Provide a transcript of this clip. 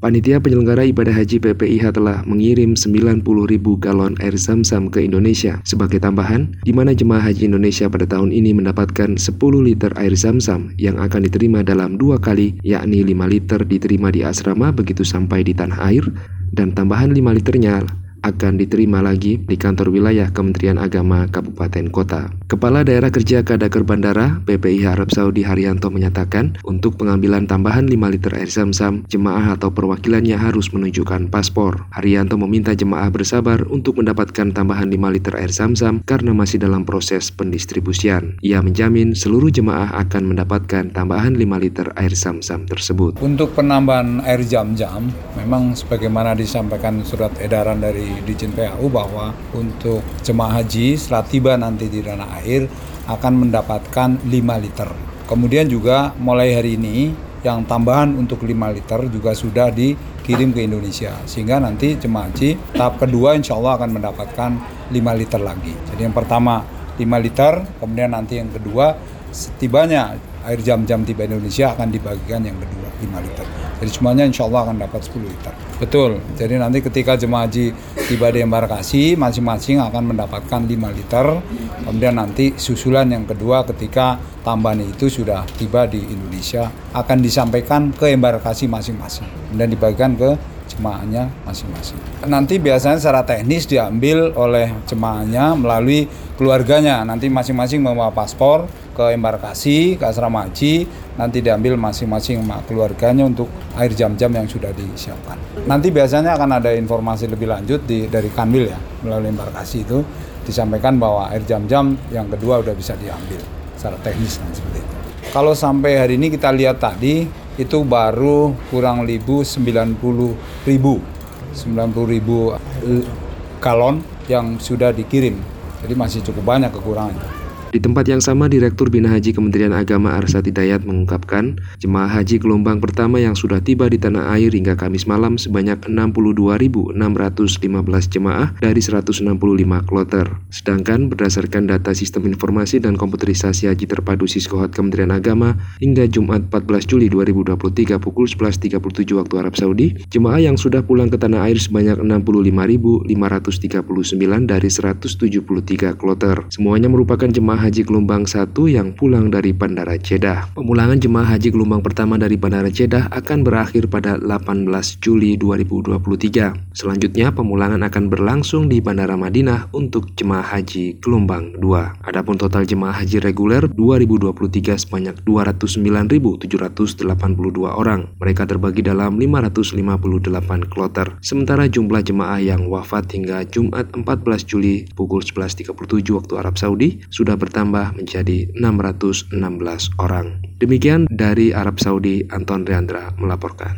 Panitia penyelenggara ibadah haji PPIH telah mengirim 90 ribu galon air zam-zam ke Indonesia. Sebagai tambahan, di mana jemaah haji Indonesia pada tahun ini mendapatkan 10 liter air zam-zam yang akan diterima dalam dua kali, yakni 5 liter diterima di asrama begitu sampai di tanah air, dan tambahan 5 liternya akan diterima lagi di kantor wilayah Kementerian Agama Kabupaten Kota. Kepala Daerah Kerja Kadaker Bandara PPIH Arab Saudi Haryanto menyatakan, untuk pengambilan tambahan 5 liter air zam-zam, jemaah atau perwakilannya harus menunjukkan paspor. Haryanto meminta jemaah bersabar untuk mendapatkan tambahan 5 liter air zam-zam karena masih dalam proses pendistribusian. Ia menjamin seluruh jemaah akan mendapatkan tambahan 5 liter air zam-zam tersebut. Untuk penambahan air jam-jam, memang sebagaimana disampaikan surat edaran dari di PAU bahwa untuk jemaah haji setelah tiba nanti di tanah air akan mendapatkan 5 liter. Kemudian juga mulai hari ini yang tambahan untuk 5 liter juga sudah dikirim ke Indonesia sehingga nanti jemaah haji tahap kedua insya Allah akan mendapatkan 5 liter lagi. Jadi yang pertama 5 liter, kemudian nanti yang kedua setibanya air jam-jam tiba Indonesia akan dibagikan yang kedua 5 liter. Jadi semuanya insya Allah akan dapat 10 liter. Betul. Jadi nanti ketika jemaah haji tiba di embarkasi, masing-masing akan mendapatkan 5 liter. Kemudian nanti susulan yang kedua ketika tambahan itu sudah tiba di Indonesia akan disampaikan ke embarkasi masing-masing dan dibagikan ke jemaahnya masing-masing. Nanti biasanya secara teknis diambil oleh jemaahnya melalui keluarganya. Nanti masing-masing membawa paspor ke embarkasi, ke asrama haji, nanti diambil masing-masing keluarganya untuk air jam-jam yang sudah disiapkan. Nanti biasanya akan ada informasi lebih lanjut di, dari Kanwil ya, melalui embarkasi itu disampaikan bahwa air jam-jam yang kedua sudah bisa diambil secara teknis dan seperti itu. Kalau sampai hari ini kita lihat tadi itu baru kurang lebih 90 ribu. 90 ribu galon yang sudah dikirim. Jadi masih cukup banyak kekurangannya di tempat yang sama, Direktur Bina Haji Kementerian Agama Arsat Hidayat mengungkapkan, jemaah haji gelombang pertama yang sudah tiba di tanah air hingga Kamis malam sebanyak 62.615 jemaah dari 165 kloter. Sedangkan berdasarkan data Sistem Informasi dan Komputerisasi Haji Terpadu Siskohat Kementerian Agama hingga Jumat 14 Juli 2023 pukul 11.37 waktu Arab Saudi, jemaah yang sudah pulang ke tanah air sebanyak 65.539 dari 173 kloter. Semuanya merupakan jemaah haji gelombang 1 yang pulang dari Bandara Jeddah. Pemulangan jemaah haji gelombang pertama dari Bandara Jeddah akan berakhir pada 18 Juli 2023. Selanjutnya, pemulangan akan berlangsung di Bandara Madinah untuk jemaah haji gelombang 2. Adapun total jemaah haji reguler 2023 sebanyak 209.782 orang. Mereka terbagi dalam 558 kloter. Sementara jumlah jemaah yang wafat hingga Jumat 14 Juli pukul 11.37 waktu Arab Saudi sudah ber bertambah menjadi 616 orang. Demikian dari Arab Saudi, Anton Riandra melaporkan.